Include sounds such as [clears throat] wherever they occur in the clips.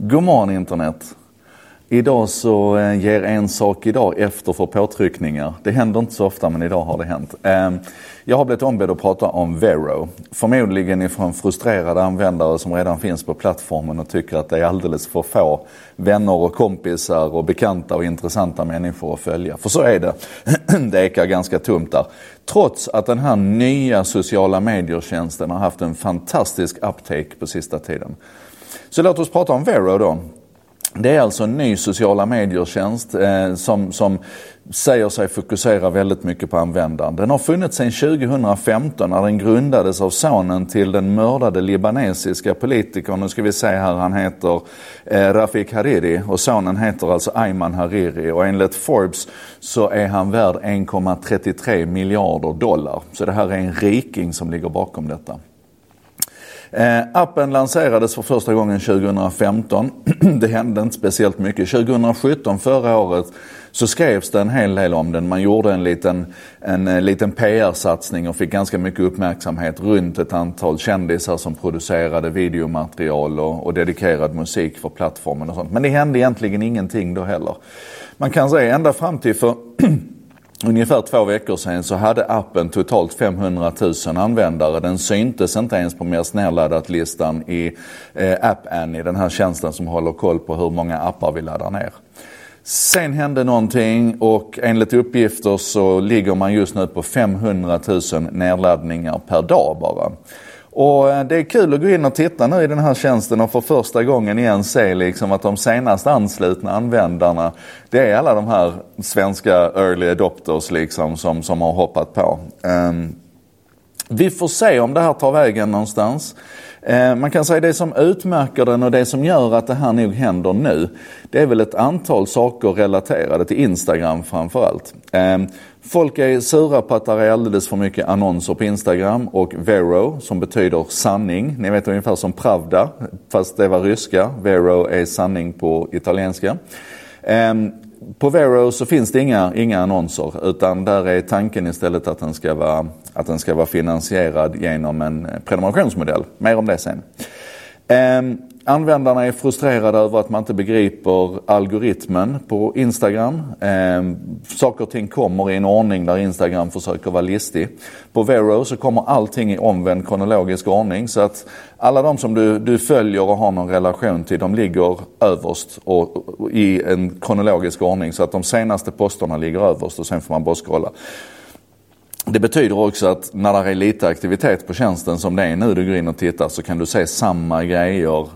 God morgon internet! Idag så eh, ger en sak idag efter för påtryckningar. Det händer inte så ofta men idag har det hänt. Ehm, jag har blivit ombedd att prata om Vero. Förmodligen ifrån frustrerade användare som redan finns på plattformen och tycker att det är alldeles för få vänner och kompisar och bekanta och intressanta människor att följa. För så är det. [clears throat] Det ekar ganska tomt där. Trots att den här nya sociala medier-tjänsten har haft en fantastisk uptake på sista tiden. Så låt oss prata om Vero då. Det är alltså en ny sociala medier-tjänst eh, som, som säger sig fokusera väldigt mycket på användaren. Den har funnits sedan 2015 när den grundades av sonen till den mördade libanesiska politikern, nu ska vi se här, han heter eh, Rafik Hariri och sonen heter alltså Ayman Hariri och enligt Forbes så är han värd 1,33 miljarder dollar. Så det här är en riking som ligger bakom detta. Eh, appen lanserades för första gången 2015. [clears throat] det hände inte speciellt mycket. 2017, förra året, så skrevs det en hel del om den. Man gjorde en liten, en, en liten PR-satsning och fick ganska mycket uppmärksamhet runt ett antal kändisar som producerade videomaterial och, och dedikerad musik för plattformen och sånt. Men det hände egentligen ingenting då heller. Man kan säga ända fram till för [clears throat] ungefär två veckor sedan så hade appen totalt 500 000 användare. Den syntes inte ens på mest nedladdat-listan i eh, App Annie, den här tjänsten som håller koll på hur många appar vi laddar ner. Sen hände någonting och enligt uppgifter så ligger man just nu på 500 000 nedladdningar per dag bara. Och eh, det är kul att gå in och titta nu i den här tjänsten och för första gången igen se liksom att de senast anslutna användarna det är alla de här svenska early adopters liksom som, som har hoppat på. Um, vi får se om det här tar vägen någonstans. Eh, man kan säga det som utmärker den och det som gör att det här nog händer nu, det är väl ett antal saker relaterade till Instagram framförallt. Eh, folk är sura på att det är alldeles för mycket annonser på Instagram och Vero som betyder sanning. Ni vet ungefär som Pravda, fast det var ryska. Vero är sanning på italienska. Ehm, på Vero så finns det inga, inga annonser utan där är tanken istället att den, ska vara, att den ska vara finansierad genom en prenumerationsmodell. Mer om det sen. Ehm, användarna är frustrerade över att man inte begriper algoritmen på Instagram. Eh, saker och ting kommer i en ordning där Instagram försöker vara listig. På Vero så kommer allting i omvänd kronologisk ordning så att alla de som du, du följer och har någon relation till de ligger överst och, och, i en kronologisk ordning så att de senaste posterna ligger överst och sen får man bara scrolla. Det betyder också att när det är lite aktivitet på tjänsten som det är nu, du går in och tittar så kan du se samma grejer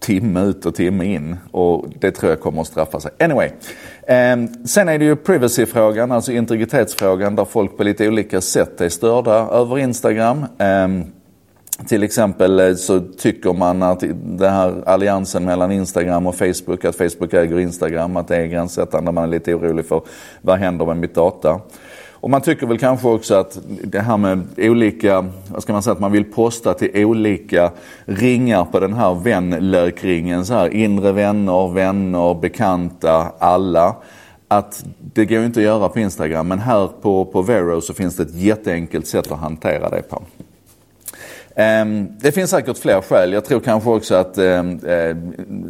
timme ut och timme in. Och det tror jag kommer att straffa sig. Anyway. Eh, sen är det ju privacy-frågan, alltså integritetsfrågan där folk på lite olika sätt är störda över Instagram. Eh, till exempel eh, så tycker man att den här alliansen mellan Instagram och Facebook, att Facebook äger Instagram, att det är gränssättande. Man är lite orolig för vad händer med mitt data. Och man tycker väl kanske också att det här med olika, vad ska man säga, att man vill posta till olika ringar på den här vänlökringen. Så här, inre vänner, vänner, bekanta, alla. Att det går inte att göra på Instagram men här på, på Vero så finns det ett jätteenkelt sätt att hantera det på. Ehm, det finns säkert fler skäl. Jag tror kanske också att ehm, eh,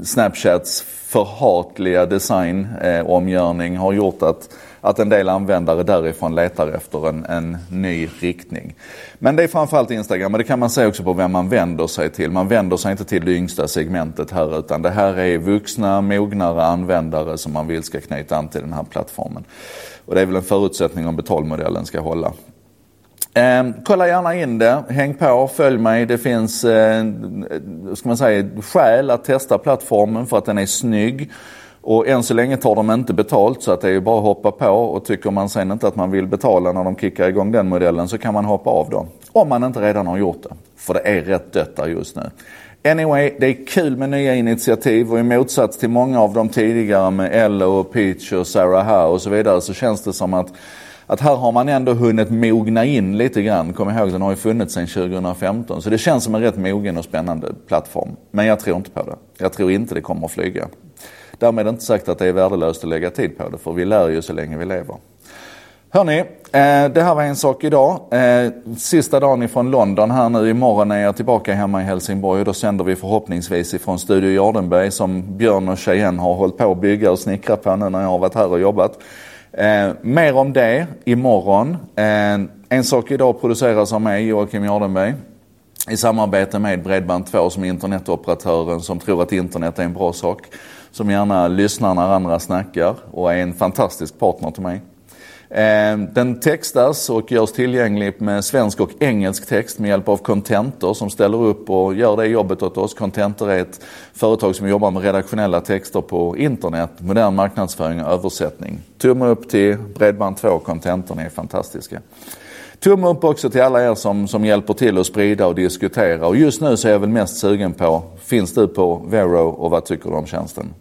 Snapchats förhatliga design-omgörning eh, har gjort att att en del användare därifrån letar efter en, en ny riktning. Men det är framförallt Instagram och det kan man säga också på vem man vänder sig till. Man vänder sig inte till det yngsta segmentet här utan det här är vuxna, mognare användare som man vill ska knyta an till den här plattformen. Och det är väl en förutsättning om betalmodellen ska hålla. Eh, kolla gärna in det, häng på, följ mig. Det finns eh, ska man säga, skäl att testa plattformen för att den är snygg. Och än så länge tar de inte betalt så att det är bara att hoppa på och tycker man sen inte att man vill betala när de kickar igång den modellen så kan man hoppa av då. Om man inte redan har gjort det. För det är rätt dött där just nu. Anyway, det är kul med nya initiativ och i motsats till många av de tidigare med Ello och Peach och Sarah Howe och så vidare så känns det som att att här har man ändå hunnit mogna in lite grann. Kom ihåg, den har ju funnits sedan 2015. Så det känns som en rätt mogen och spännande plattform. Men jag tror inte på det. Jag tror inte det kommer att flyga. Därmed inte sagt att det är värdelöst att lägga tid på det, för vi lär ju så länge vi lever. Hörni, eh, det här var en sak idag. Eh, sista dagen ifrån London här nu. Imorgon är jag tillbaka hemma i Helsingborg och då sänder vi förhoppningsvis ifrån Studio Jardenberg som Björn och Cheyenne har hållit på att bygga och snickra på nu när jag har varit här och jobbat. Eh, mer om det imorgon. Eh, en sak idag produceras av mig, Joakim Jardenberg i samarbete med Bredband2 som är internetoperatören som tror att internet är en bra sak. Som gärna lyssnar när andra snackar och är en fantastisk partner till mig. Ehm, den textas och görs tillgänglig med svensk och engelsk text med hjälp av Contentor som ställer upp och gör det jobbet åt oss. Contentor är ett företag som jobbar med redaktionella texter på internet, modern marknadsföring och översättning. Tumme upp till Bredband2 och Contentor, ni är fantastiska. Tumme upp också till alla er som, som hjälper till att sprida och diskutera. Och just nu så är jag väl mest sugen på, finns du på Vero och vad tycker du om tjänsten?